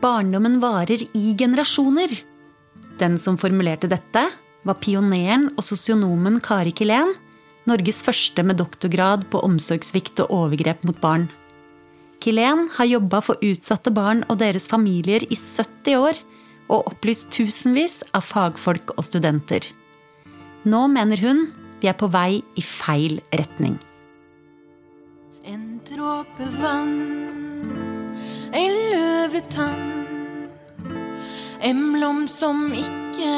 Barndommen varer i generasjoner. Den som formulerte dette, var pioneren og sosionomen Kari Kilén, Norges første med doktorgrad på omsorgssvikt og overgrep mot barn. Kilén har jobba for utsatte barn og deres familier i 70 år og opplyst tusenvis av fagfolk og studenter. Nå mener hun vi er på vei i feil retning. En dråpe vann, ei løvetann. En blom som ikke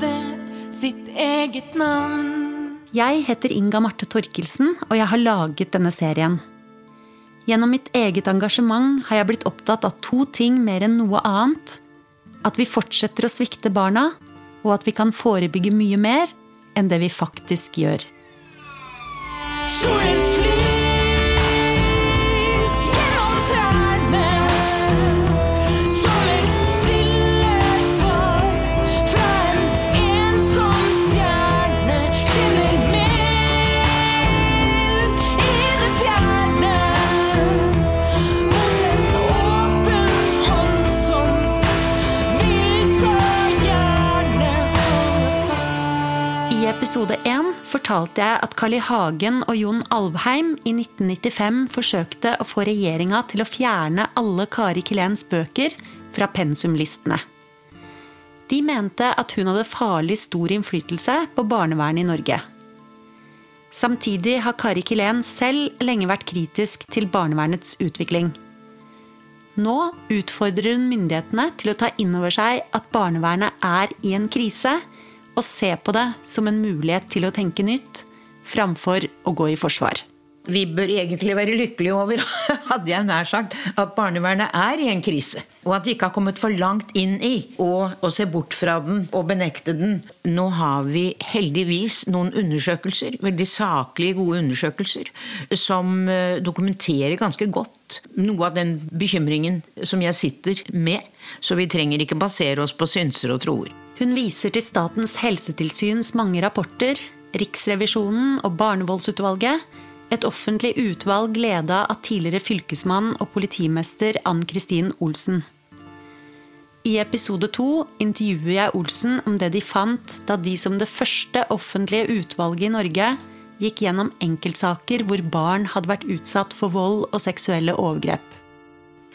vet sitt eget navn. Jeg heter Inga Marte Torkelsen, og jeg har laget denne serien. Gjennom mitt eget engasjement har jeg blitt opptatt av to ting mer enn noe annet. At vi fortsetter å svikte barna, og at vi kan forebygge mye mer enn det vi faktisk gjør. Solen episode én fortalte jeg at Carl I. Hagen og Jon Alvheim i 1995 forsøkte å få regjeringa til å fjerne alle Kari Kilens bøker fra pensumlistene. De mente at hun hadde farlig stor innflytelse på barnevernet i Norge. Samtidig har Kari Kilén selv lenge vært kritisk til barnevernets utvikling. Nå utfordrer hun myndighetene til å ta inn over seg at barnevernet er i en krise, og se på det som en mulighet til å tenke nytt, framfor å gå i forsvar. Vi bør egentlig være lykkelige over, hadde jeg nær sagt, at barnevernet er i en krise. Og at vi ikke har kommet for langt inn i å se bort fra den og benekte den. Nå har vi heldigvis noen undersøkelser, veldig saklige, gode undersøkelser, som eh, dokumenterer ganske godt noe av den bekymringen som jeg sitter med. Så vi trenger ikke basere oss på synser og troer. Hun viser til Statens helsetilsyns mange rapporter, Riksrevisjonen og Barnevoldsutvalget, et offentlig utvalg leda av tidligere fylkesmann og politimester Ann Kristin Olsen. I episode to intervjuer jeg Olsen om det de fant da de som det første offentlige utvalget i Norge gikk gjennom enkeltsaker hvor barn hadde vært utsatt for vold og seksuelle overgrep.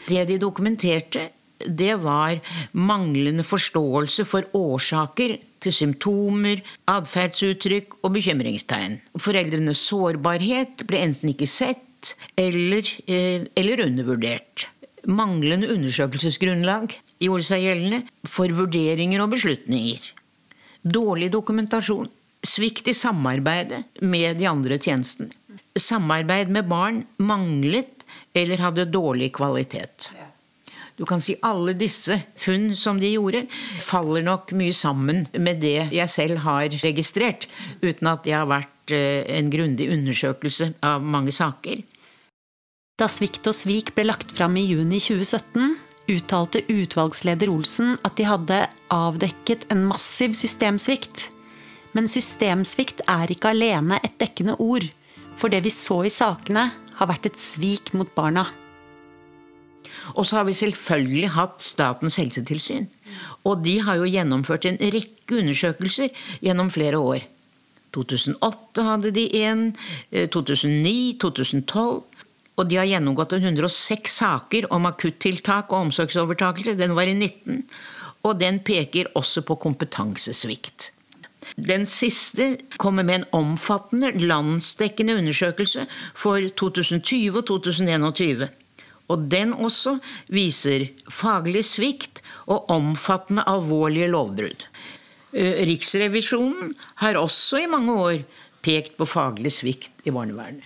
Det de dokumenterte, det var manglende forståelse for årsaker til symptomer, atferdsuttrykk og bekymringstegn. Foreldrenes sårbarhet ble enten ikke sett eller, eh, eller undervurdert. Manglende undersøkelsesgrunnlag gjorde seg gjeldende for vurderinger og beslutninger. Dårlig dokumentasjon. Svikt i samarbeidet med de andre tjenestene. Samarbeid med barn manglet eller hadde dårlig kvalitet. Du kan si alle disse funn som de gjorde, faller nok mye sammen med det jeg selv har registrert, uten at det har vært eh, en grundig undersøkelse av mange saker. Da Svikt og svik ble lagt fram i juni 2017, uttalte utvalgsleder Olsen at de hadde avdekket en massiv systemsvikt. Men systemsvikt er ikke alene et dekkende ord, for det vi så i sakene, har vært et svik mot barna. Og så har vi selvfølgelig hatt Statens helsetilsyn. Og de har jo gjennomført en rekke undersøkelser gjennom flere år. 2008 hadde de en, 2009, 2012. Og de har gjennomgått 106 saker om akuttiltak og omsorgsovertakelse. Den var i 19. Og den peker også på kompetansesvikt. Den siste kommer med en omfattende landsdekkende undersøkelse for 2020 og 2021. Og den også viser faglig svikt og omfattende alvorlige lovbrudd. Eh, Riksrevisjonen har også i mange år pekt på faglig svikt i barnevernet.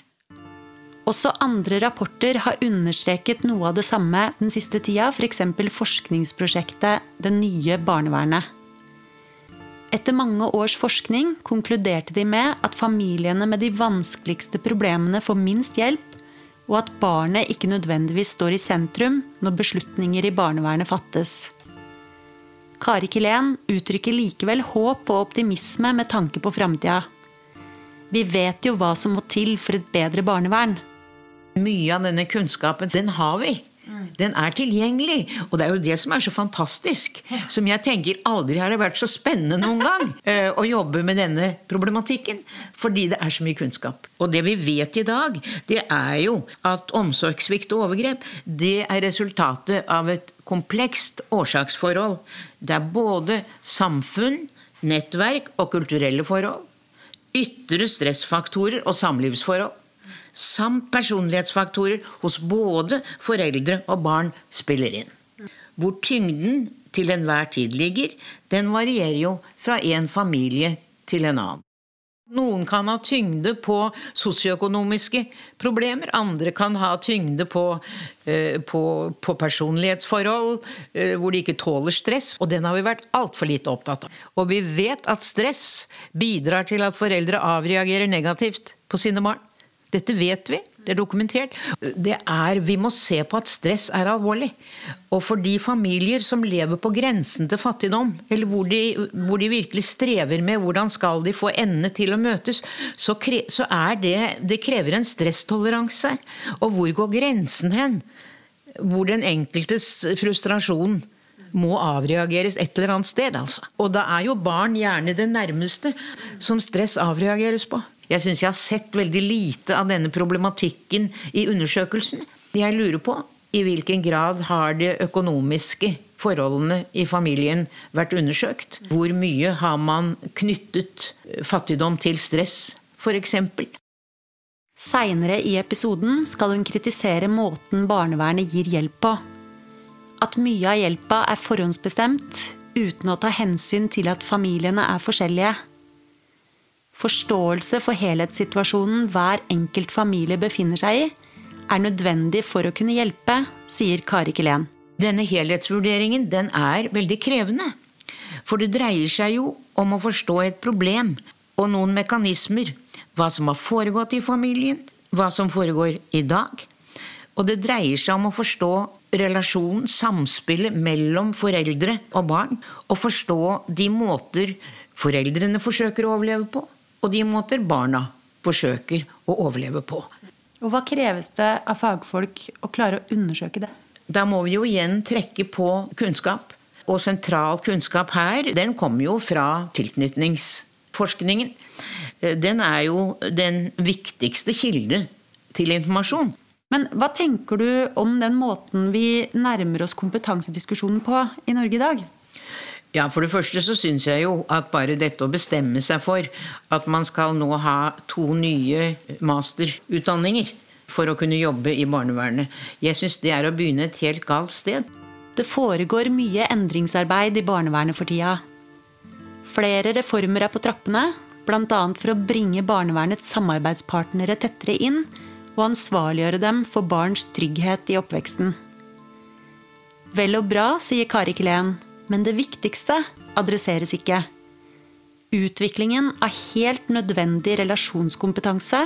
Også andre rapporter har understreket noe av det samme den siste tida, f.eks. For forskningsprosjektet Det nye barnevernet. Etter mange års forskning konkluderte de med at familiene med de vanskeligste problemene får minst hjelp, og at barnet ikke nødvendigvis står i sentrum når beslutninger i barnevernet fattes. Kari Kilén uttrykker likevel håp og optimisme med tanke på framtida. Vi vet jo hva som må til for et bedre barnevern. Mye av denne kunnskapen, den har vi. Den er tilgjengelig. Og det er jo det som er så fantastisk. Som jeg tenker aldri har det vært så spennende noen gang eh, å jobbe med denne problematikken. Fordi det er så mye kunnskap. Og det vi vet i dag, det er jo at omsorgssvikt og overgrep det er resultatet av et komplekst årsaksforhold. Det er både samfunn, nettverk og kulturelle forhold. Ytre stressfaktorer og samlivsforhold samt personlighetsfaktorer hos både foreldre og barn spiller inn. Hvor tyngden til enhver tid ligger, den varierer jo fra en familie til en annen. Noen kan ha tyngde på sosioøkonomiske problemer, andre kan ha tyngde på, eh, på, på personlighetsforhold eh, hvor de ikke tåler stress, og den har vi vært altfor lite opptatt av. Og vi vet at stress bidrar til at foreldre avreagerer negativt på sine barn. Dette vet vi. Det er dokumentert. Det er, vi må se på at stress er alvorlig. Og for de familier som lever på grensen til fattigdom, eller hvor de, hvor de virkelig strever med hvordan skal de få endene til å møtes, så, kre, så er det Det krever en stresstoleranse. Og hvor går grensen hen? Hvor den enkeltes frustrasjon må avreageres et eller annet sted. Altså. Og da er jo barn gjerne det nærmeste som stress avreageres på. Jeg syns jeg har sett veldig lite av denne problematikken i undersøkelsen. Jeg lurer på i hvilken grad har de økonomiske forholdene i familien vært undersøkt? Hvor mye har man knyttet fattigdom til stress, f.eks.? Seinere i episoden skal hun kritisere måten barnevernet gir hjelp på. At mye av hjelpa er forhåndsbestemt, uten å ta hensyn til at familiene er forskjellige. Forståelse for helhetssituasjonen hver enkelt familie befinner seg i, er nødvendig for å kunne hjelpe, sier Kari Kilén. Denne helhetsvurderingen den er veldig krevende. For det dreier seg jo om å forstå et problem og noen mekanismer. Hva som har foregått i familien, hva som foregår i dag. Og det dreier seg om å forstå relasjonen, samspillet mellom foreldre og barn. Og forstå de måter foreldrene forsøker å overleve på, og de måter barna forsøker å overleve på. Og hva kreves det av fagfolk å klare å undersøke det? Da må vi jo igjen trekke på kunnskap. Og sentral kunnskap her, den kommer jo fra tilknytningsforskningen. Den er jo den viktigste kilde til informasjon. Men hva tenker du om den måten vi nærmer oss kompetansediskusjonen på i Norge i dag? Ja, For det første så syns jeg jo at bare dette å bestemme seg for at man skal nå ha to nye masterutdanninger for å kunne jobbe i barnevernet, jeg syns det er å begynne et helt galt sted. Det foregår mye endringsarbeid i barnevernet for tida. Flere reformer er på trappene, bl.a. for å bringe barnevernets samarbeidspartnere tettere inn og ansvarliggjøre dem for barns trygghet i oppveksten. Vel og bra, sier Kari Kilén, men det viktigste adresseres ikke. Utviklingen av helt nødvendig relasjonskompetanse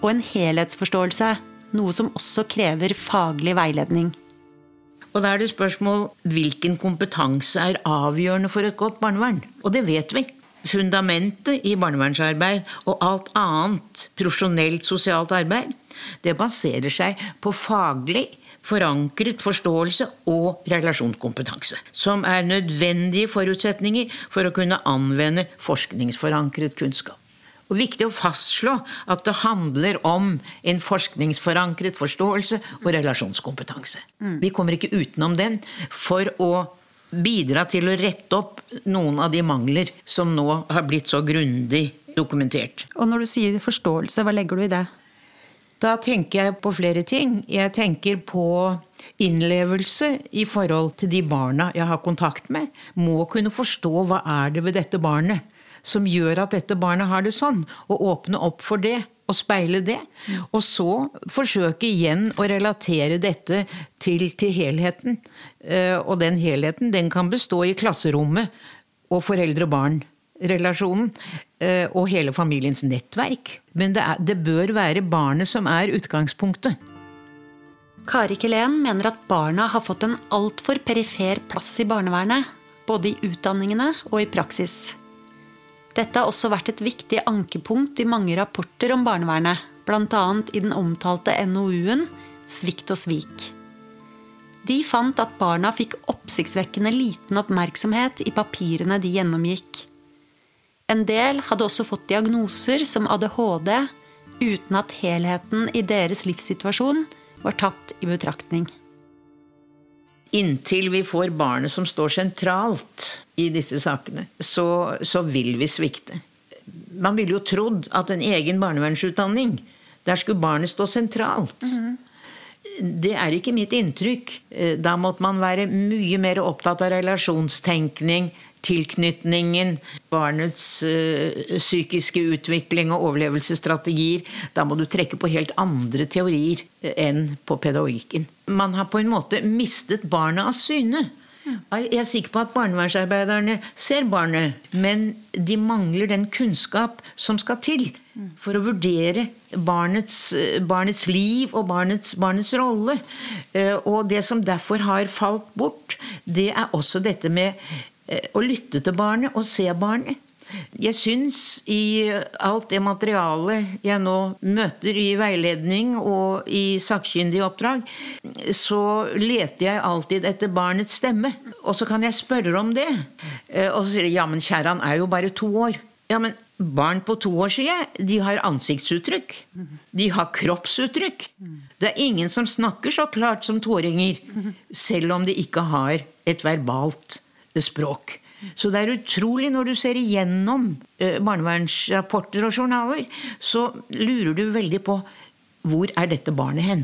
og en helhetsforståelse, noe som også krever faglig veiledning. Og da er det spørsmål hvilken kompetanse er avgjørende for et godt barnevern. Og det vet vi. Fundamentet i barnevernsarbeid og alt annet profesjonelt sosialt arbeid, det baserer seg på faglig forankret forståelse og relasjonskompetanse, som er nødvendige forutsetninger for å kunne anvende forskningsforankret kunnskap. Og Viktig å fastslå at det handler om en forskningsforankret forståelse og relasjonskompetanse. Vi kommer ikke utenom den for å bidra til å rette opp noen av de mangler som nå har blitt så grundig dokumentert. Og når du sier forståelse, hva legger du i det? Da tenker jeg på flere ting. Jeg tenker på innlevelse i forhold til de barna jeg har kontakt med. Må kunne forstå hva er det ved dette barnet som gjør at dette barnet har det sånn, og åpne opp for det. Og speile det. Og så forsøke igjen å relatere dette til, til helheten. Eh, Og den helheten den kan bestå i klasserommet og foreldre-barn-relasjonen. Eh, Og hele familiens nettverk. Men det, er, det bør være barnet som er utgangspunktet. Kari Kelen mener at barna har fått en altfor perifer plass i barnevernet. Både i utdanningene og i praksis. Dette har også vært et viktig ankepunkt i mange rapporter om barnevernet, bl.a. i den omtalte NOU-en 'Svikt og svik'. De fant at barna fikk oppsiktsvekkende liten oppmerksomhet i papirene de gjennomgikk. En del hadde også fått diagnoser som ADHD uten at helheten i deres livssituasjon var tatt i betraktning. Inntil vi får barnet som står sentralt i disse sakene, så, så vil vi svikte. Man ville jo trodd at en egen barnevernsutdanning, der skulle barnet stå sentralt. Det er ikke mitt inntrykk. Eh, Da måtte man være mye mer opptatt av relasjonstenkning, tilknytningen, barnets eh, psykiske utvikling og overlevelsesstrategier. Da må du trekke på helt andre teorier eh, enn på pedagogikken. Man har på en måte mistet barnet av syne. Jeg er sikker på at barnevernsarbeiderne ser barnet, men de mangler den kunnskap som skal til for å vurdere barnets, barnets liv og barnets, barnets rolle. Eh, Og det som derfor har falt bort, det er også dette med eh, å lytte til barnet og se barnet. Jeg syns i alt det materialet jeg nå møter i veiledning og i sakkyndige oppdrag, så leter jeg alltid etter barnets stemme. Og så kan jeg spørre om det. Eh, Og så sier de ja, men kjære, han er jo bare to år. Ja, men barn på to år, sier jeg, de har ansiktsuttrykk. De har kroppsuttrykk. Det er ingen som snakker så klart som toåringer, selv om de ikke har et verbalt språk. Så det er utrolig når du ser igjennom eh, barnevernsrapporter og journaler, så lurer du veldig på hvor er dette barnet hen?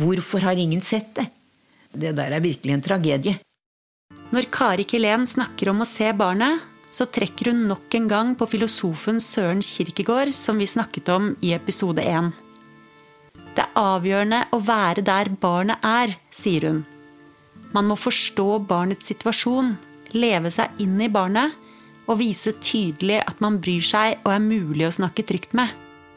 Hvorfor har ingen sett det? Det der er virkelig en tragedie. Når Kari Kilén snakker om å se barnet, så trekker hun nok en gang på filosofen Søren Kirkegård, som vi snakket om i episode 1. Det er avgjørende å være der barnet er, sier hun. Man må forstå barnets situasjon, leve seg inn i barnet og vise tydelig at man bryr seg og er mulig å snakke trygt med.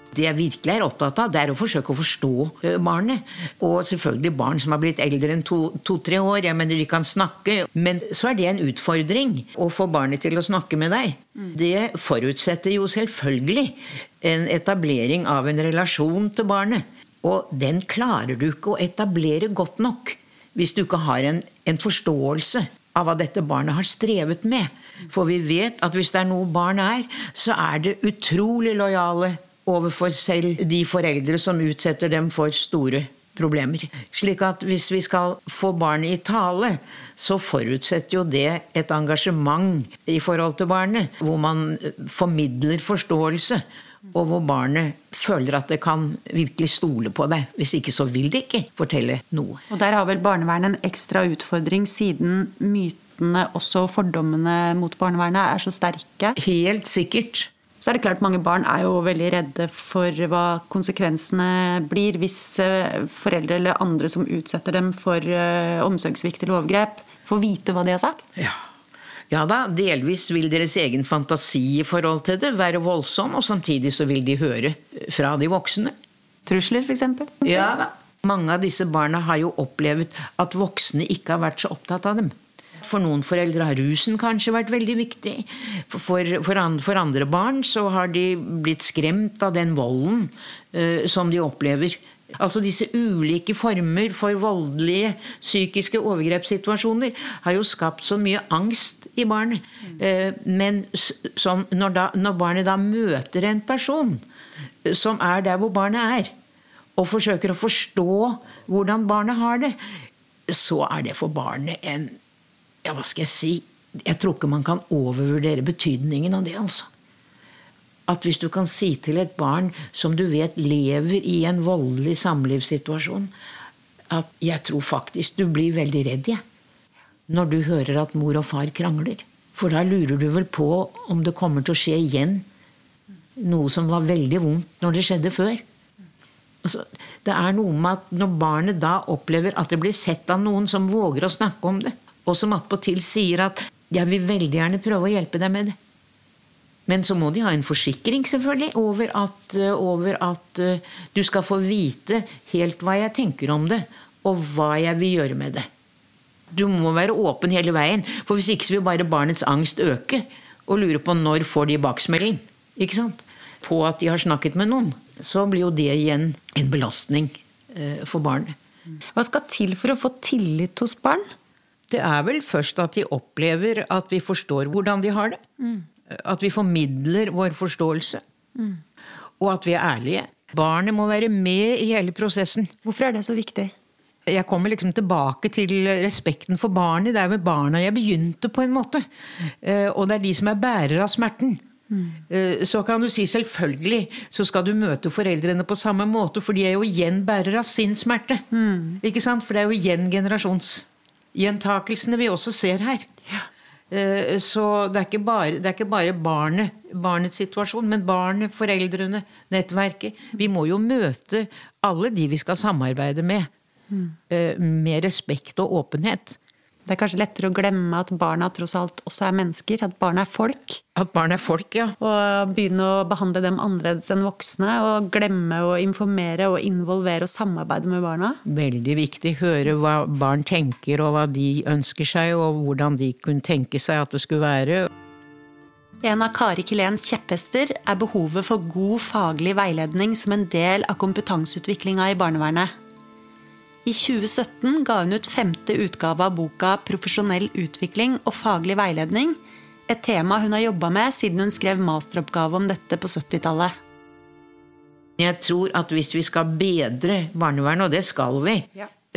Det jeg virkelig er opptatt av, det er å forsøke å forstå eh, barnet. Og selvfølgelig barn som har blitt eldre enn to-tre to, år. Jeg mener, de kan snakke. Men så er det en utfordring å få barnet til å snakke med deg. Det forutsetter jo selvfølgelig en etablering av en relasjon til barnet. Og den klarer du ikke å etablere godt nok hvis du ikke har en, en forståelse av hva dette barnet har strevet med. For vi vet at hvis det er noe barn er, så er det utrolig lojale overfor selv de foreldre som utsetter dem for store problemer. Slik at hvis vi skal få barnet i tale, så forutsetter jo det et engasjement i forhold til barnet, hvor man formidler forståelse. Og hvor barnet føler at det kan virkelig stole på deg. Hvis ikke så vil det ikke fortelle noe. Og der har vel barnevernet en ekstra utfordring, siden mytene, også fordommene mot barnevernet, er så sterke. Helt sikkert. Så er det klart mange barn er jo veldig redde for hva konsekvensene blir hvis eh, foreldre eller andre som utsetter dem for eh, omsorgssvikt eller overgrep, får vite hva de har sagt. Ja. Ja da, delvis vil deres egen fantasi i forhold til det være voldsom, og samtidig så vil de høre fra de voksne. Trusler, f.eks. Ja da. Mange av disse barna har jo opplevd at voksne ikke har vært så opptatt av dem. For noen foreldre har rusen kanskje vært veldig viktig. For, for, for, for andre barn så har de blitt skremt av den volden uh, som de opplever. Altså Disse ulike former for voldelige psykiske overgrepssituasjoner har jo skapt så mye angst i barnet. Eh, men når, da, når barnet da møter en person eh, som er der hvor barnet er, og forsøker å forstå hvordan barnet har det, så er det for barnet en Ja, hva skal jeg si? Jeg tror ikke man kan overvurdere betydningen av det, altså. At hvis du kan si til et barn som du vet lever i en voldelig samlivssituasjon, at jeg tror faktisk du blir veldig redd, jeg. Når du hører at mor og far krangler. For da lurer du vel på om det kommer til å skje igjen noe som var veldig vondt når det skjedde før. Altså, det er noe med at når barnet da opplever at det blir sett av noen som våger å snakke om det, og som attpåtil sier at 'jeg vil veldig gjerne prøve å hjelpe deg med det'. Men så må de ha en forsikring selvfølgelig over at, eh, over at eh, du skal få vite helt hva jeg tenker om det, og hva jeg vil gjøre med det. Du må være åpen hele veien, for hvis ikke så vil bare barnets angst øke. Og lure på når får de baksmelding ikke sant? på at de har snakket med noen. Så blir jo det igjen en belastning eh, for barnet. Hva skal til for å få tillit hos barn? Det er vel først at de opplever at vi forstår hvordan de har det. At vi formidler vår forståelse. Og at vi er ærlige. Barnet må være med i hele prosessen. Hvorfor er det så viktig? Jeg kommer liksom tilbake til respekten for barnet. Det er med barna jeg begynte, på en måte. Eh, Og det er de som er bærere av smerten. Mm. Så kan du si selvfølgelig så skal du møte foreldrene på samme måte, for de er jo igjen bærere av sin smerte. Ikke sant? For det er jo igjen generasjonsgjentakelsene vi også ser her. Eh, Så det er ikke bare, det er ikke bare barnet, barnets situasjon, men barnet, foreldrene, nettverket. Vi må jo møte alle de vi skal samarbeide med, eh, med respekt og åpenhet. Det er kanskje lettere å glemme at barna tross alt også er mennesker, at barna er folk. At barn er folk, ja. Og begynne å behandle dem annerledes enn voksne. Og glemme å informere og involvere og samarbeide med barna. Veldig viktig. Høre hva barn tenker, og hva de ønsker seg, og hvordan de kunne tenke seg at det skulle være. En av Kari Kilens kjepphester er behovet for god faglig veiledning som en del av kompetanseutviklinga i barnevernet. I 2017 ga hun ut femte utgave av boka 'Profesjonell utvikling og faglig veiledning', et tema hun har jobba med siden hun skrev masteroppgave om dette på 70-tallet. Jeg tror at hvis vi skal bedre barnevernet, og det skal vi,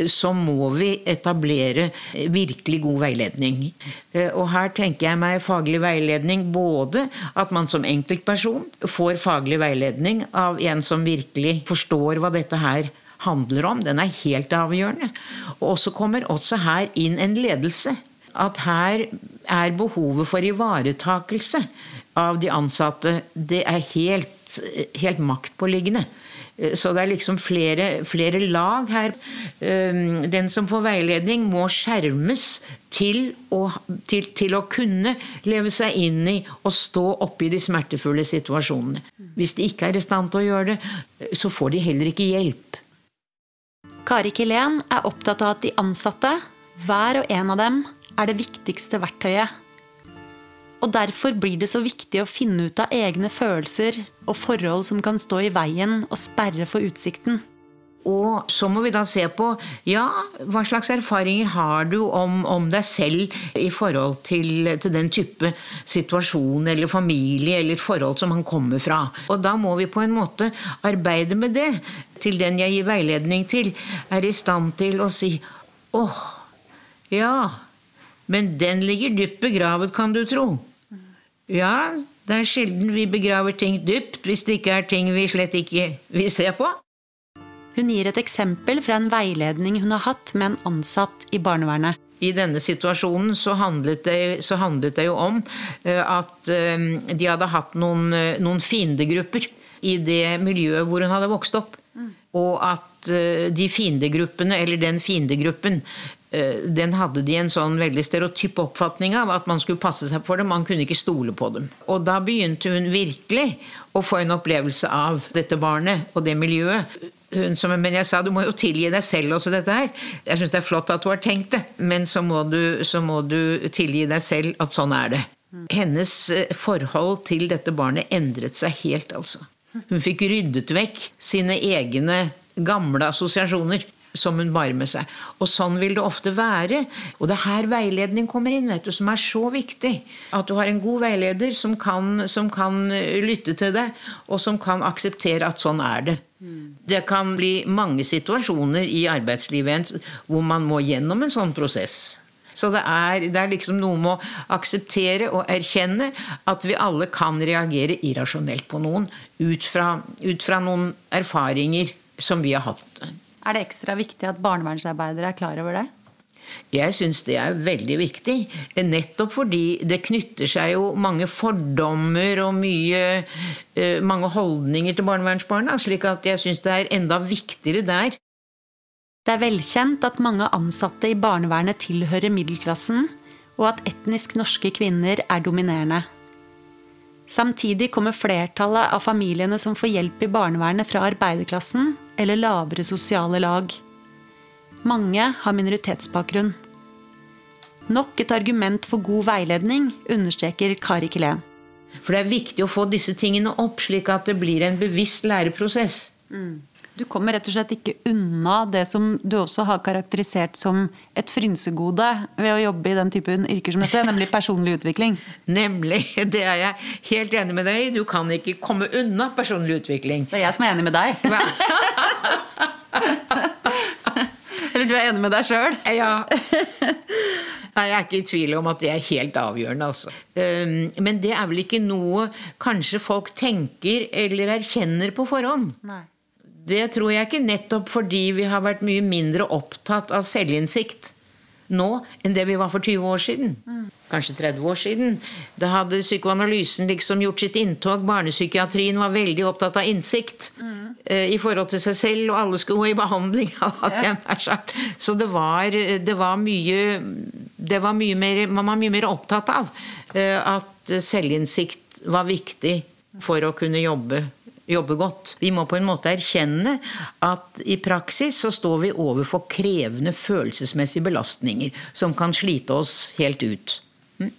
så må vi etablere virkelig god veiledning. Eh, Og her tenker jeg meg faglig veiledning både at man som enkeltperson får faglig veiledning av en som virkelig forstår hva dette her handler om. Den er helt avgjørende. Og så kommer også her inn en ledelse. At her er behovet for ivaretakelse av de ansatte det er helt, helt maktpåliggende. Så det er liksom flere, flere lag her. Den som får veiledning, må skjermes til å, til, til å kunne leve seg inn i og stå oppe i de smertefulle situasjonene. Hvis de ikke er i stand til å gjøre det, så får de heller ikke hjelp. Kari Kilén er opptatt av at de ansatte, hver og en av dem, er det viktigste verktøyet. Og derfor blir det så viktig å finne ut av egne følelser og forhold som kan stå i veien og sperre for utsikten. Og så må vi da se på ja, hva slags erfaringer har du om, om deg selv i forhold til, til den type situasjon eller familie eller forhold som han kommer fra. Og da må vi på en måte arbeide med det. Til den jeg gir veiledning til, er i stand til å si åh, ja, men den ligger dypt begravet, kan du tro. Ja, det er sjelden vi begraver ting dypt hvis det ikke er ting vi slett ikke vil se på. Hun gir et eksempel fra en veiledning hun har hatt med en ansatt i barnevernet. I denne situasjonen så handlet det, så handlet det jo om eh, at eh, de hadde hatt noen, eh, noen fiendegrupper i det miljøet hvor hun hadde vokst opp. Og at de fiendegruppene, eller den fiendegruppen, den hadde de en sånn veldig stereotyp oppfatning av at man skulle passe seg for dem, man kunne ikke stole på dem. Og da begynte hun virkelig å få en opplevelse av dette barnet og det miljøet. Hun som, men jeg sa du må jo tilgi deg selv også dette her. Jeg syns det er flott at du har tenkt det, men så må du, så må du tilgi deg selv at sånn er det. Hennes eh, forhold til dette barnet endret seg helt, altså. Hun fikk ryddet vekk sine egne gamle assosiasjoner som hun bar med seg. Og sånn vil det ofte være. Og det er her veiledning kommer inn, vet du, som er så viktig. At du har en god veileder som kan, som kan lytte til deg, og som kan akseptere at sånn er det. Det kan bli mange situasjoner i arbeidslivet hvor man må gjennom en sånn prosess. Så det er, det er liksom noe med å akseptere og erkjenne at vi alle kan reagere irrasjonelt på noen ut fra, ut fra noen erfaringer som vi har hatt. Er det ekstra viktig at barnevernsarbeidere er klar over det? Jeg syns det er veldig viktig. Nettopp fordi det knytter seg jo mange fordommer og mye, eh, mange holdninger til barnevernsbarna. Slik at jeg syns det er enda viktigere der. Det er velkjent at mange ansatte i barnevernet tilhører middelklassen, og at etnisk norske kvinner er dominerende. Samtidig kommer flertallet av familiene som får hjelp i barnevernet fra arbeiderklassen eller lavere sosiale lag. Mange har minoritetsbakgrunn. Nok et argument for god veiledning, understreker Kari Kilén. For det er viktig å få disse tingene opp, slik at det blir en bevisst læreprosess. Du kommer rett og slett ikke unna det som du også har karakterisert som et frynsegode ved å jobbe i den typen yrker som dette, nemlig personlig utvikling. Nemlig. Det er jeg helt enig med deg i. Du kan ikke komme unna personlig utvikling. Det er jeg som er enig med deg. Eller du er enig med deg sjøl? Ja. Nei, Jeg er ikke i tvil om at det er helt avgjørende. altså. Um, Men det er vel ikke noe kanskje folk tenker eller erkjenner på forhånd. Nei. Det tror jeg ikke nettopp fordi vi har vært mye mindre opptatt av selvinnsikt nå enn det vi var for 20 år siden. Kanskje 30 år siden. Da hadde psykoanalysen liksom gjort sitt inntog. Barnepsykiatrien var veldig opptatt av innsikt eh, i forhold til seg selv, og alle skulle gå i behandling. sagt. Så det var, det var mye det var mye mer, Man var mye mer opptatt av eh, at selvinnsikt var viktig for å kunne jobbe jobbe godt. Vi må på en måte erkjenne at i praksis så står vi overfor krevende følelsesmessige belastninger som kan slite oss helt ut. Mm.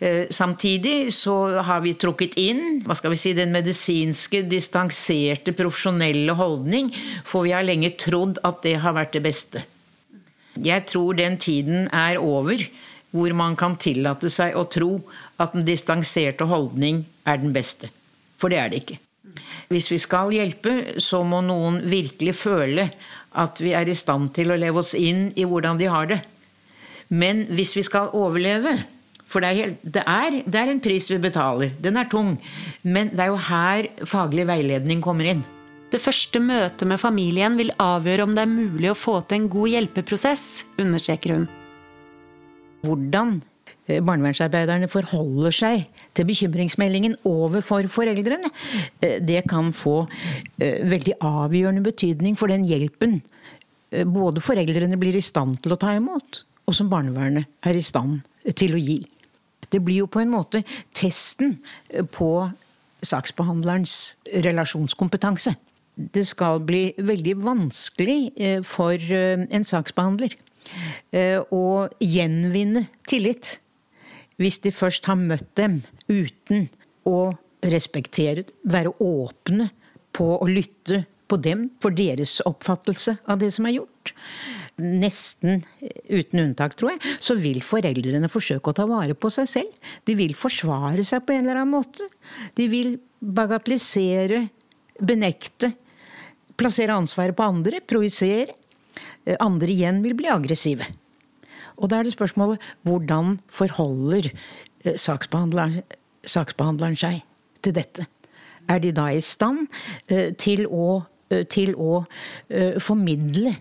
Eh, Samtidig så har vi trukket inn hva skal vi si, den medisinske, distanserte, profesjonelle holdning, for vi har lenge trodd at det har vært det beste. Jeg tror den tiden er over hvor man kan tillate seg å tro at den distanserte holdning er den beste. For det er det ikke. Hvis vi skal hjelpe, så må noen virkelig føle at vi er i stand til å leve oss inn i hvordan de har det. Men hvis vi skal overleve For det er, helt, det, er, det er en pris vi betaler. Den er tung. Men det er jo her faglig veiledning kommer inn. Det første møtet med familien vil avgjøre om det er mulig å få til en god hjelpeprosess, understreker hun. hvordan barnevernsarbeiderne forholder seg til bekymringsmeldingen overfor foreldrene, eh, det kan få eh, veldig avgjørende betydning for den hjelpen eh, både foreldrene blir i stand til å ta imot, og som barnevernet er i stand til å gi. Det blir jo på en måte testen på saksbehandlerens relasjonskompetanse. Det skal bli veldig vanskelig eh, for eh, en saksbehandler eh, å gjenvinne tillit hvis de først har møtt dem uten å respektere, være åpne på å lytte på dem for deres oppfattelse av det som er gjort. Nesten uten unntak, tror jeg, så vil foreldrene forsøke å ta vare på seg selv. De vil forsvare seg på en eller annen måte. De vil bagatellisere, benekte, plassere ansvaret på andre, projisere. Eh, Andre igjen vil bli aggressive. Og da er det spørsmålet hvordan forholder eh, saksbehandleren, saksbehandleren seg til dette? Er de da i stand eh, til å, eh, til å formidle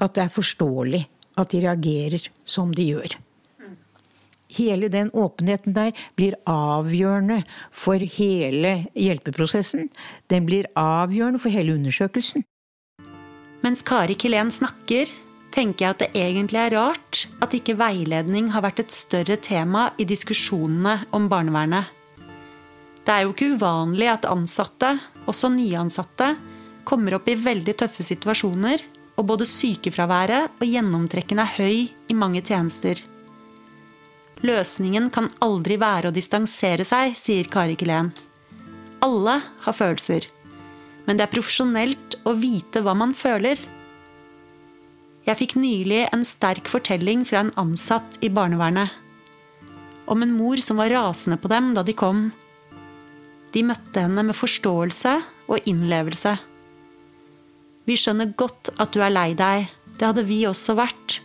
at det er forståelig at de reagerer som de gjør? Hele den åpenheten der blir avgjørende for hele hjelpeprosessen. Den blir avgjørende for hele undersøkelsen. Mens Kari Kilén snakker, tenker jeg at det egentlig er rart at ikke veiledning har vært et større tema i diskusjonene om barnevernet. Det er jo ikke uvanlig at ansatte, også nyansatte, kommer opp i veldig tøffe situasjoner, og både sykefraværet og gjennomtrekken er høy i mange tjenester. Løsningen kan aldri være å distansere seg, sier Kari Kelen. Alle har følelser, men det er profesjonelt å vite hva man føler. Jeg fikk nylig en sterk fortelling fra en ansatt i barnevernet. Om en mor som var rasende på dem da de kom. De møtte henne med forståelse og innlevelse. Vi skjønner godt at du er lei deg. Det hadde vi også vært.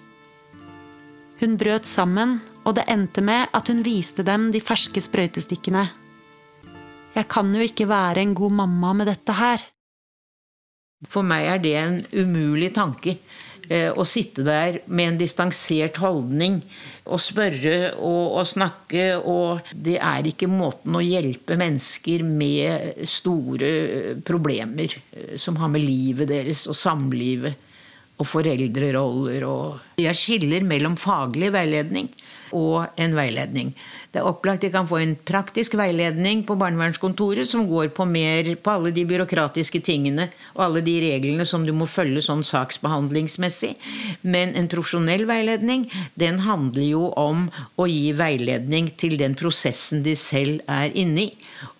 Hun brøt sammen, og det endte med at hun viste dem de ferske sprøytestikkene. Jeg kan jo ikke være en god mamma med dette her. For meg er det en umulig tanke. Eh, Å sitte der med en distansert holdning og spørre og, og snakke. Og det er ikke måten å hjelpe mennesker med store eh, problemer eh, som har med livet deres og samlivet og foreldreroller og Jeg skiller mellom faglig veiledning og en veiledning. Det er opplagt de kan få en praktisk veiledning på barnevernskontoret som går på mer på alle de byråkratiske tingene og alle de reglene som du må følge sånn saksbehandlingsmessig. Men en profesjonell veiledning, den handler jo om å gi veiledning til den prosessen de selv er inne i.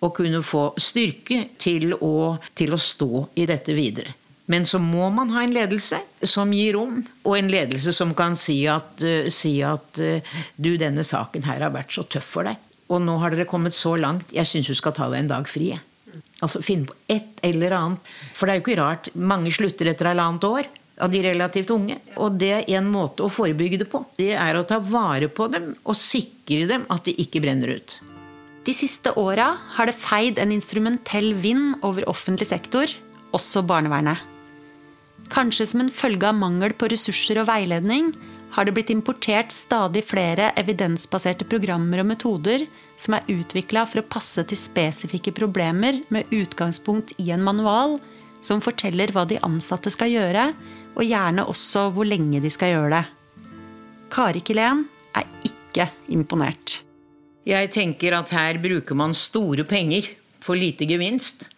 Og kunne få styrke til å, til å stå i dette videre. Men så må man ha en ledelse som gir rom, og en ledelse som kan si at, eh, si at eh, du, denne saken her har vært så tøff for deg. Og nå har dere kommet så langt, jeg syns du skal ta deg en dag fri. Altså finne på et eller annet. For det er jo ikke rart. Mange slutter etter halvannet år av de relativt unge. Og det er en måte å forebygge det på. Det er å ta vare på dem og sikre dem at de ikke brenner ut. De siste åra har det feid en instrumentell vind over offentlig sektor, også barnevernet. Kanskje som en følge av mangel på ressurser og veiledning har det blitt importert stadig flere evidensbaserte programmer og metoder som er utvikla for å passe til spesifikke problemer med utgangspunkt i en manual som forteller hva de ansatte skal gjøre, og gjerne også hvor lenge de skal gjøre det. Kari Kilén er ikke imponert. Jeg tenker at her bruker man store penger for lite gevinst.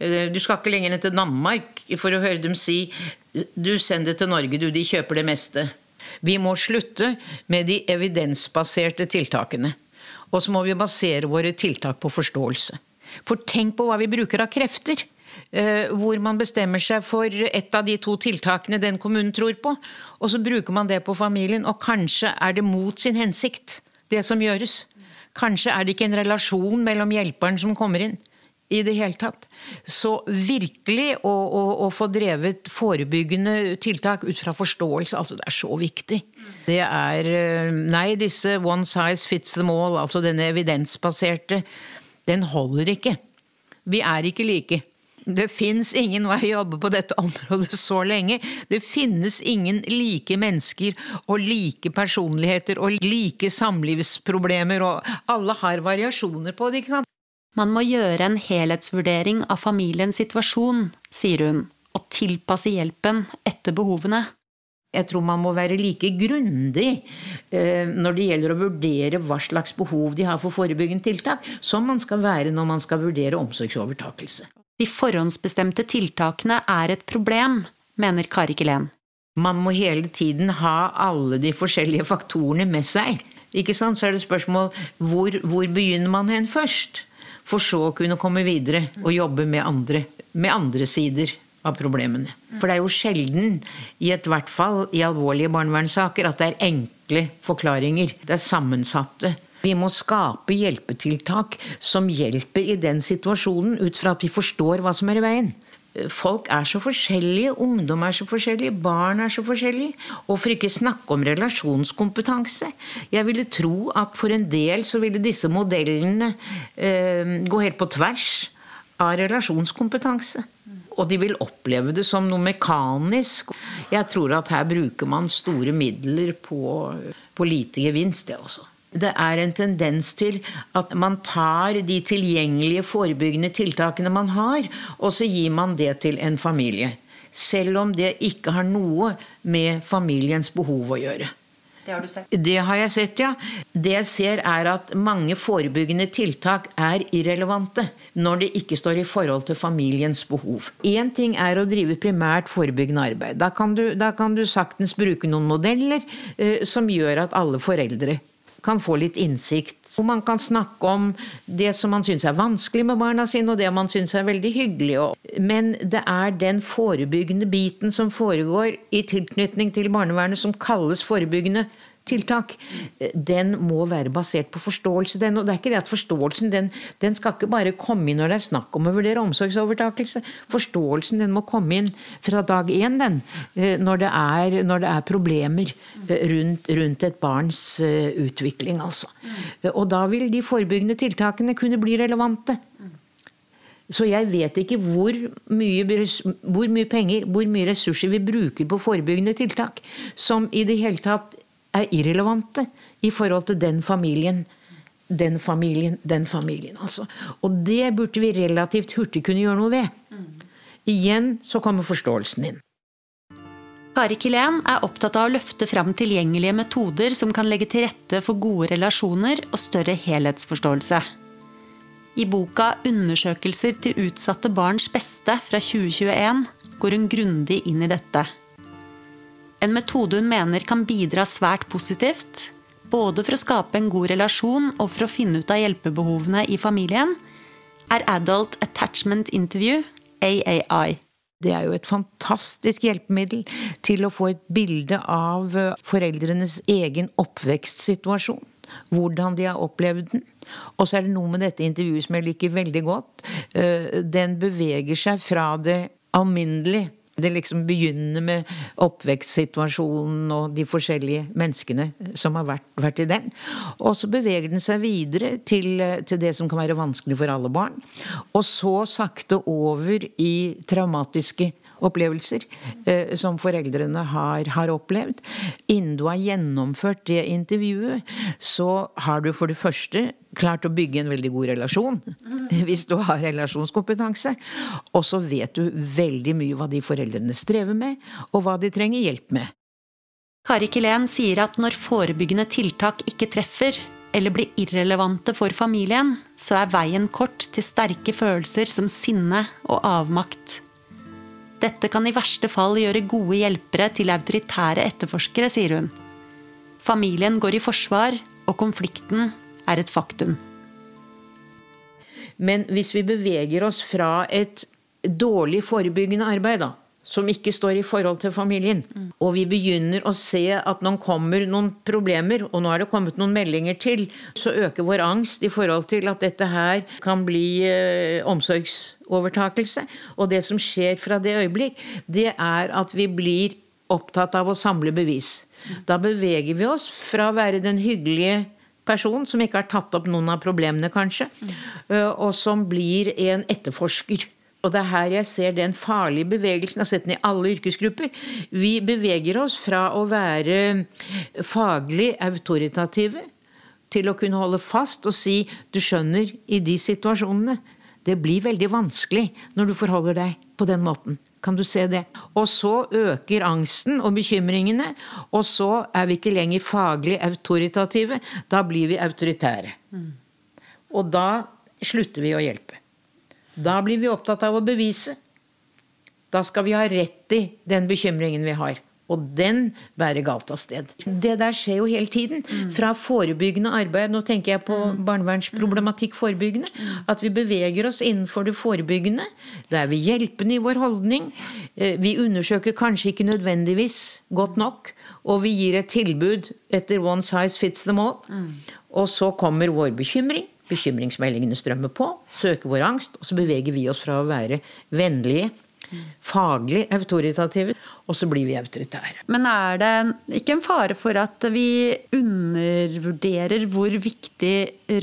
Eh, Du skal ikke lenger enn til Danmark for å høre dem si du send det til Norge, du, de kjøper det meste. Vi må slutte med de evidensbaserte tiltakene. Og så må vi basere våre tiltak på forståelse. For tenk på hva vi bruker av krefter. eh, Hvor man bestemmer seg for ett av de to tiltakene den kommunen tror på. Og så bruker man det på familien, og kanskje er det mot sin hensikt, det som gjøres. Kanskje er det ikke en relasjon mellom hjelperen som kommer inn i det hele tatt. Så virkelig å, å, å få drevet forebyggende tiltak ut fra forståelse, altså det er så viktig. Det er eh, Nei, disse one size fits them all, altså denne evidensbaserte, den holder ikke. Vi er ikke like. Det fins ingen, og jeg jobber på dette området så lenge, det finnes ingen like mennesker og like personligheter og like samlivsproblemer, og alle har variasjoner på det, ikke sant. Man må gjøre en helhetsvurdering av familiens situasjon, sier hun, og tilpasse hjelpen etter behovene. Jeg tror man må være like grundig eh, når det gjelder å vurdere hva slags behov de har for forebyggende tiltak, som man skal være når man skal vurdere omsorgsovertakelse. De forhåndsbestemte tiltakene er et problem, mener Kari Kelen. Man må hele tiden ha alle de forskjellige faktorene med seg. Ikke sant? Så er det spørsmål hvor, hvor begynner man hen først? For så å kunne komme videre og jobbe med andre, med andre sider av problemene. For det er jo sjelden, i ethvert fall i alvorlige barnevernssaker, at det er enkle forklaringer. Det er sammensatte. Vi må skape hjelpetiltak som hjelper i den situasjonen, ut fra at vi forstår hva som er i veien. Folk er så forskjellige, ungdom er så forskjellige, barn er så forskjellige. Og for ikke snakke om relasjonskompetanse. Jeg ville tro at for en del så ville disse modellene eh, gå helt på tvers av relasjonskompetanse. Og de vil oppleve det som noe mekanisk. Jeg tror at her bruker man store midler på, på lite gevinst, det også. Det er en tendens til at man tar de tilgjengelige forebyggende tiltakene man har, og så gir man det til en familie. Selv om det ikke har noe med familiens behov å gjøre. Det har du sett. Det har jeg sett, ja. Det jeg ser er at mange forebyggende tiltak er irrelevante når det ikke står i forhold til familiens behov. Én ting er å drive primært forebyggende arbeid. Da kan du, da kan du saktens bruke noen modeller eh, som gjør at alle foreldre kan få litt innsikt. Hvor man kan snakke om det som man syns er vanskelig med barna sine, og det man syns er veldig hyggelig. Men det er den forebyggende biten som foregår i tilknytning til barnevernet, som kalles forebyggende tiltak, den må være basert på forståelse. Den, og det er ikke det at Forståelsen den, den skal ikke bare komme inn når det er snakk om å vurdere omsorgsovertakelse. Forståelsen den må komme inn fra dag én, den, når det er, når det er problemer rundt, rundt, et barns utvikling. Altså. Og da vil de forebyggende tiltakene kunne bli relevante. Så jeg vet ikke hvor mye, hvor mye, penger, hvor mye ressurser vi bruker på forebyggende tiltak som i det hele tatt er irrelevante i forhold til den familien. Den familien, den familien, altså. Og det burde vi relativt hurtig kunne gjøre noe ved. Igjen så kommer forståelsen inn. Kari Kilén er opptatt av å løfte fram tilgjengelige metoder som kan legge til rette for gode relasjoner og større helhetsforståelse. I boka 'Undersøkelser til utsatte barns beste' fra 2021 går hun grundig inn i dette. En metode hun mener kan bidra svært positivt, både for å skape en god relasjon og for å finne ut av hjelpebehovene i familien, er Adult Attachment Interview, AAI. Det er jo et fantastisk hjelpemiddel til å få et bilde av eh, foreldrenes egen oppvekstsituasjon. Hvordan de har opplevd den. Og så er det noe med dette intervjuet som jeg liker veldig godt. Eh, Den beveger seg fra det alminnelige. Det liksom begynner med oppvekstsituasjonen og de forskjellige menneskene som har vært, vært i den. Og så beveger den seg videre til, til det som kan være vanskelig for alle barn. Og så sakte over i traumatiske opplevelser eh, som foreldrene har, har opplevd. Innen du har gjennomført det intervjuet, så har du for det første klart å bygge en veldig god relasjon. Hvis du har relasjonskompetanse. Og så vet du veldig mye hva de foreldrene strever med, og hva de trenger hjelp med. Kari Kilén sier at når forebyggende tiltak ikke treffer, eller blir irrelevante for familien, så er veien kort til sterke følelser som sinne og avmakt. Dette kan i verste fall gjøre gode hjelpere til autoritære etterforskere, sier hun. Familien går i forsvar, og konflikten er et faktum. Men hvis vi beveger oss fra et dårlig forebyggende arbeid, da, som ikke står i forhold til familien, og vi begynner å se at nå kommer noen problemer, og nå er det kommet noen meldinger til, så øker vår angst i forhold til at dette her kan bli eh, omsorgsovertakelse. Og det som skjer fra det øyeblikk, det er at vi blir opptatt av å samle bevis. Da beveger vi oss fra å være den hyggelige person som ikke har tatt opp noen av problemene, kanskje, øh, og som blir en etterforsker. Og det er her jeg ser den farlige bevegelsen. Jeg har sett den i alle yrkesgrupper. Vi beveger oss fra å være faglig autoritative til å kunne holde fast og si du skjønner, i de situasjonene Det blir veldig vanskelig når du forholder deg på den måten. Kan du se det? Og så øker angsten og bekymringene, og så er vi ikke lenger faglig autoritative. Da blir vi autoritære. Og da slutter vi å hjelpe. Da blir vi opptatt av å bevise. Da skal vi ha rett i den bekymringen vi har. Og den bærer galt av sted. Det der skjer jo hele tiden. Fra forebyggende arbeid, nå tenker jeg på barnevernsproblematikk forebyggende, at vi beveger oss innenfor det forebyggende. Da er vi hjelpende i vår holdning. Eh, Vi undersøker kanskje ikke nødvendigvis godt nok. Og vi gir et tilbud etter one size fits them all. Og så kommer vår bekymring. Bekymringsmeldingene strømmer på, Søker vår angst, og så beveger vi oss fra å være vennlige, faglig autoritative, og så blir vi autoritære. Men er det ikke en fare for at vi undervurderer hvor viktig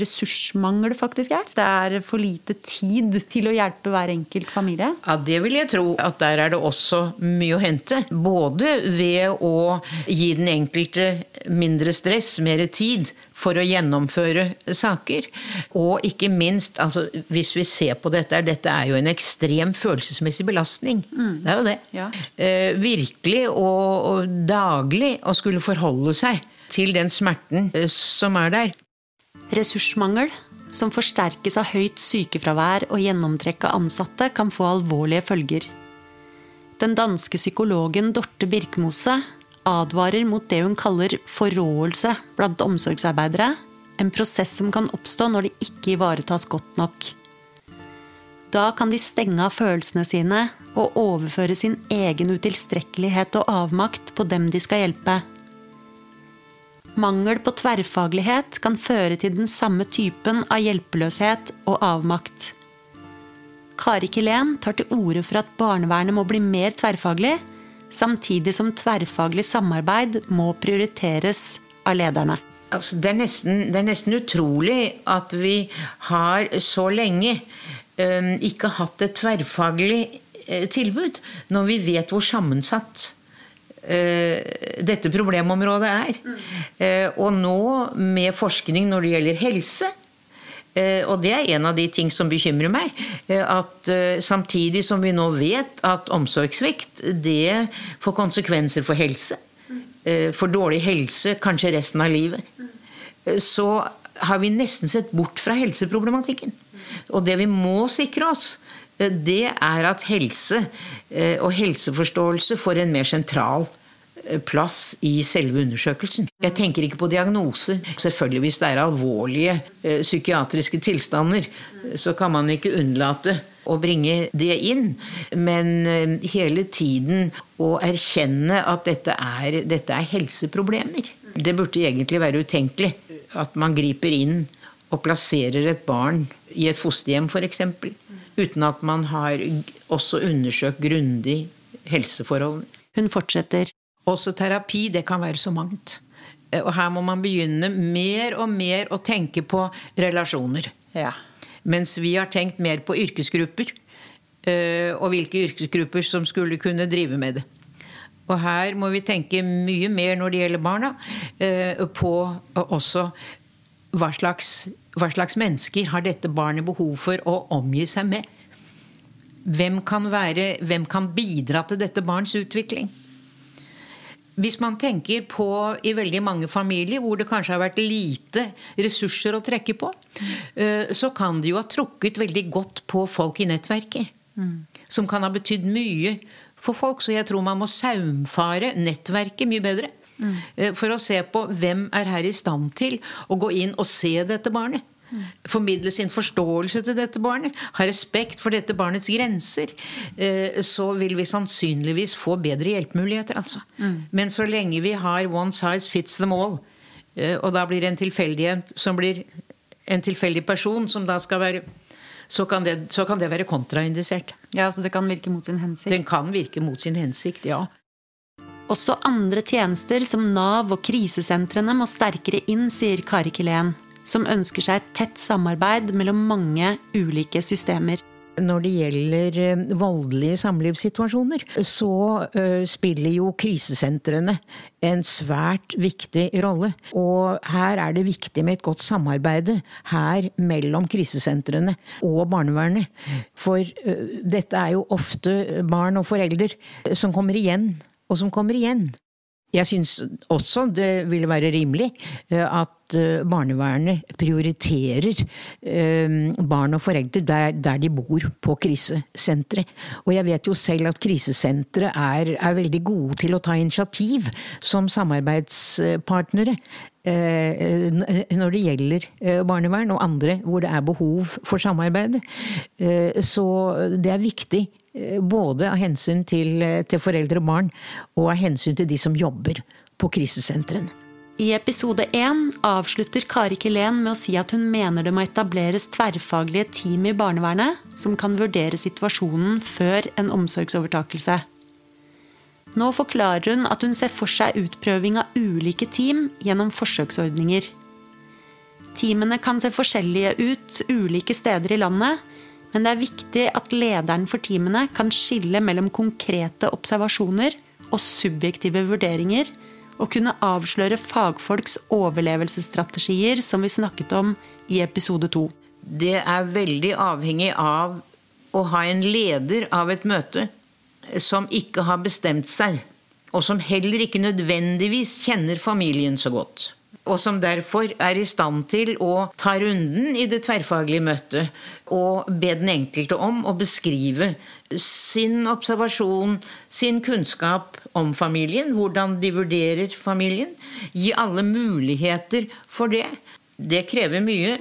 ressursmangel faktisk er? Det er for lite tid til å hjelpe hver enkelt familie? Ja, det vil jeg tro at der er det også mye å hente. Både ved å gi den enkelte mindre stress, mer tid for å gjennomføre saker. Og ikke minst, altså, hvis vi ser på dette, dette er jo en ekstrem følelsesmessig belastning. Det er jo det. Ja. Eh, virkelig og, og daglig å skulle forholde seg til den smerten eh, som er der. Ressursmangel, som forsterkes av høyt sykefravær og gjennomtrekk av ansatte, kan få alvorlige følger. Den danske psykologen Dorte Birkmose advarer mot det hun kaller forråelse blant omsorgsarbeidere, en prosess som kan oppstå når det ikke ivaretas godt nok. Da kan de stenge av følelsene sine og overføre sin egen utilstrekkelighet og avmakt på dem de skal hjelpe. Mangel på tverrfaglighet kan føre til den samme typen av hjelpeløshet og avmakt. Kari Kilén tar til orde for at barnevernet må bli mer tverrfaglig, samtidig som tverrfaglig samarbeid må prioriteres av lederne. Altså, det, er nesten, det er nesten utrolig at vi har så lenge ikke hatt et tverrfaglig eh, tilbud, når vi vet hvor sammensatt eh, dette problemområdet er. Eh, og nå med forskning når det gjelder helse, og det er en av de ting som bekymrer meg. At samtidig som vi nå vet at omsorgssvikt det får konsekvenser for helse, for dårlig helse kanskje resten av livet, så har vi nesten sett bort fra helseproblematikken. Og det vi må sikre oss, eh, det er at helse eh, og helseforståelse får en mer sentral eh, plass i selve undersøkelsen. Jeg tenker ikke på diagnoser. Selvfølgelig Hvis det er alvorlige psykiatriske tilstander, så kan man ikke unnlate å bringe det inn. Men hele tiden å erkjenne at dette er, dette er helseproblemer. Det burde egentlig være utenkelig at man griper inn og plasserer et barn i et fosterhjem f.eks. Uten at man har også undersøkt grundig helseforholdene. Hun fortsetter. Også terapi, det kan være så mangt. Eh, Og her må man begynne mer og mer å tenke på relasjoner. Ja. Mens vi har tenkt mer på yrkesgrupper. eh, Og hvilke yrkesgrupper som skulle kunne drive med det. Og her må vi tenke mye mer når det gjelder barna, eh, på også hva slags, hva slags mennesker har dette barnet behov for å omgi seg med. Hvem kan, være, hvem kan bidra til dette barns utvikling? Hvis man tenker på i veldig mange familier hvor det kanskje har vært lite ressurser å trekke på, eh, så kan det jo ha trukket veldig godt på folk i nettverket. Som kan ha betydd mye for folk. Så jeg tror man må saumfare nettverket mye bedre. Eh, For å se på hvem er her i stand til å gå inn og se dette barnet. Formidle sin forståelse til dette barnet. Ha respekt for dette barnets grenser. eh, Så vil vi sannsynligvis få bedre hjelpemuligheter, altså. Men så lenge vi har one size fits them all, eh, og da blir en tilfeldighet som blir en tilfeldig person som da skal være så kan, det, så kan det være kontraindisert. ja, så det kan virke mot sin hensikt. Den kan virke mot sin hensikt, ja. Også andre tjenester som Nav og krisesentrene må sterkere inn, sier Kari Kilén, som ønsker seg et tett samarbeid mellom mange ulike systemer. Når det gjelder eh, voldelige samlivssituasjoner, så eh, spiller jo krisesentrene en svært viktig rolle. Og her er det viktig med et godt samarbeid her mellom krisesentrene og barnevernet. For eh, dette er jo ofte barn og foreldre som kommer igjen, og som kommer igjen. Jeg syns også det ville være rimelig eh, at eh, barnevernet prioriterer eh, barn og foreldre der, de bor på krisesentre. Og jeg vet jo selv at krisesentre er, er veldig gode til å ta initiativ som samarbeidspartnere. Når det gjelder barnevern og andre hvor det er behov for samarbeid. Så det er viktig både av hensyn til, eh, til foreldre og barn, og av hensyn til de som jobber på krisesentrene. I episode én avslutter Kari Kilén med å si at hun mener det må etableres tverrfaglige team i barnevernet som kan vurdere situasjonen før en omsorgsovertakelse. Nå forklarer hun at hun ser for seg utprøving av ulike team gjennom forsøksordninger. Teamene kan se forskjellige ut ulike steder i landet, men det er viktig at lederen for teamene kan skille mellom konkrete observasjoner og subjektive vurderinger, og kunne avsløre fagfolks overlevelsesstrategier, som vi snakket om i episode to. Det er veldig avhengig av å ha en leder av et møte som ikke har bestemt seg, og som heller ikke nødvendigvis kjenner familien så godt. Og som derfor er i stand til å ta runden i det tverrfaglige møtet og be den enkelte om å beskrive sin observasjon, sin kunnskap om familien, hvordan de vurderer familien. Gi alle muligheter for det. Det krever mye.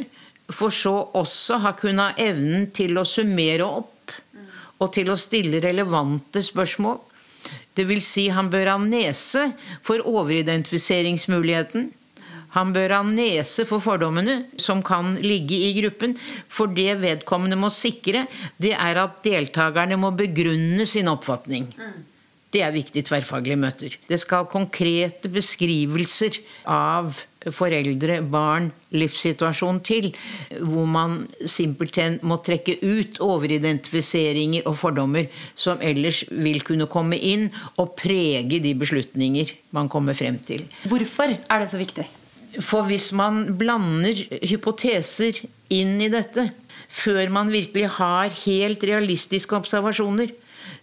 For så også ha kunnet ha evnen til å summere opp og til å stille relevante spørsmål. Det vil si, han bør ha nese for overidentifiseringsmuligheten. Han bør ha nese for fordommene som kan ligge i gruppen. For det vedkommende må sikre, det er at deltakerne må begrunne sin oppfatning. Det er viktig i tverrfaglige møter. Det skal konkrete beskrivelser av foreldre, barn, livssituasjon til, hvor man simpelthen må trekke ut overidentifiseringer og fordommer som ellers vil kunne komme inn og prege de beslutninger man kommer frem til. Hvorfor er det så viktig? For hvis man blander hypoteser inn i dette, før man virkelig har helt realistiske observasjoner,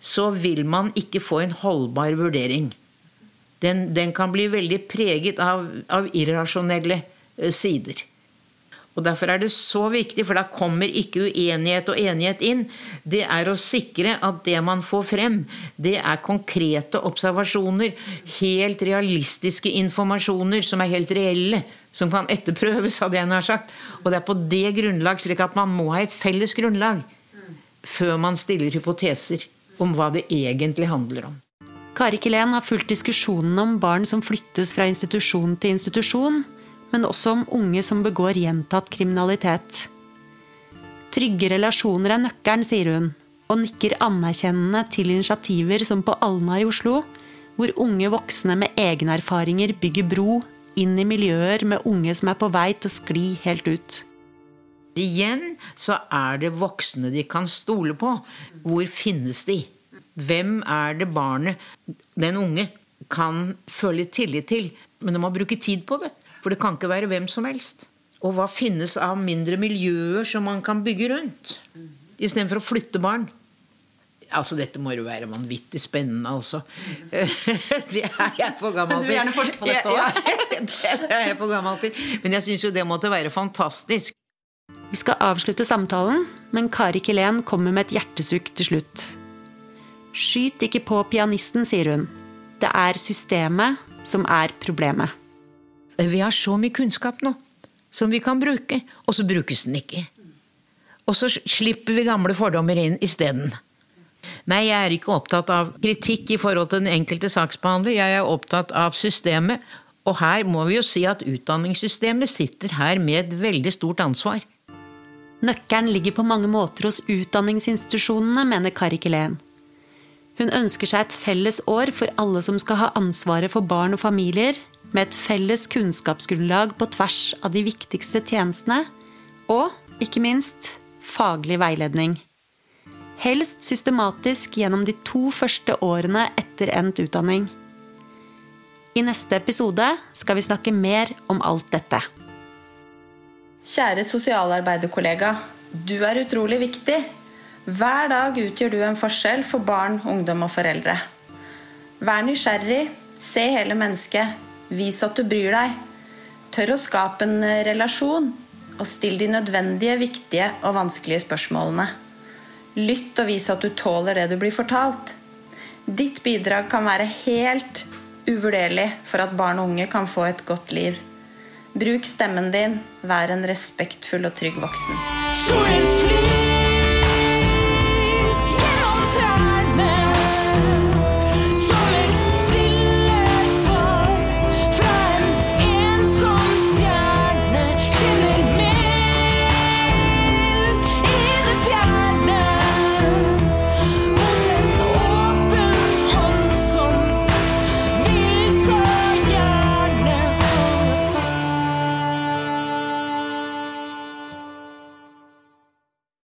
så vil man ikke få en holdbar vurdering. Den, den kan bli veldig preget av, av irrasjonelle eh, sider. Og Derfor er det så viktig, for da kommer ikke uenighet og enighet inn. Det er å sikre at det man får frem, det er konkrete observasjoner. Helt realistiske informasjoner som er helt reelle. Som kan etterprøves, hadde jeg nær sagt. Og det er på det grunnlag, slik at man må ha et felles grunnlag. før man stiller hypoteser om hva det egentlig handler om. Kari Kelen har fulgt diskusjonen om barn som flyttes fra institusjon til institusjon, men også om unge som begår gjentatt kriminalitet. Trygge relasjoner er nøkkelen, sier hun, og nikker anerkjennende til initiativer som på Alna i Oslo, hvor unge voksne med egne erfaringer bygger bro inn i miljøer med unge som er på vei til å skli helt ut. Igjen så er det voksne de kan stole på. Hvor finnes de? Hvem er det barnet, den unge, kan føle tillit til? Men de må bruke tid på det. For det kan ikke være hvem som helst. Og hva finnes av mindre miljøer som man kan bygge rundt? Istedenfor å flytte barn. Altså, dette må jo være vanvittig spennende, altså. Det er jeg for gammel til. Du vil gjerne forske på dette òg? ja, det er jeg for gammel til. Men jeg syns jo det måtte være fantastisk. Vi skal avslutte samtalen, men Kari Kilén kommer med et hjertesukk til slutt. Skyt ikke på pianisten, sier hun. Det er systemet som er problemet. Vi har så mye kunnskap nå som vi kan bruke, og så brukes den ikke. Og så slipper vi gamle fordommer inn isteden. Nei, jeg er ikke opptatt av kritikk i forhold til den enkelte saksbehandler, jeg er opptatt av systemet. Og her må vi jo si at utdanningssystemet sitter her med et veldig stort ansvar. Nøkkelen ligger på mange måter hos utdanningsinstitusjonene, mener Kari Kilén. Hun ønsker seg et felles år for alle som skal ha ansvaret for barn og familier, med et felles kunnskapsgrunnlag på tvers av de viktigste tjenestene, og, ikke minst, faglig veiledning. Helst systematisk gjennom de to første årene etter endt utdanning. I neste episode skal vi snakke mer om alt dette. Kjære sosialarbeiderkollega. Du er utrolig viktig. Hver dag utgjør du en forskjell for barn, ungdom og foreldre. Vær nysgjerrig, se hele mennesket, vis at du bryr deg. Tør å skape en relasjon, og still de nødvendige, viktige og vanskelige spørsmålene. Lytt og vis at du tåler det du blir fortalt. Ditt bidrag kan være helt uvurderlig for at barn og unge kan få et godt liv. Bruk stemmen din, vær en respektfull og trygg voksen.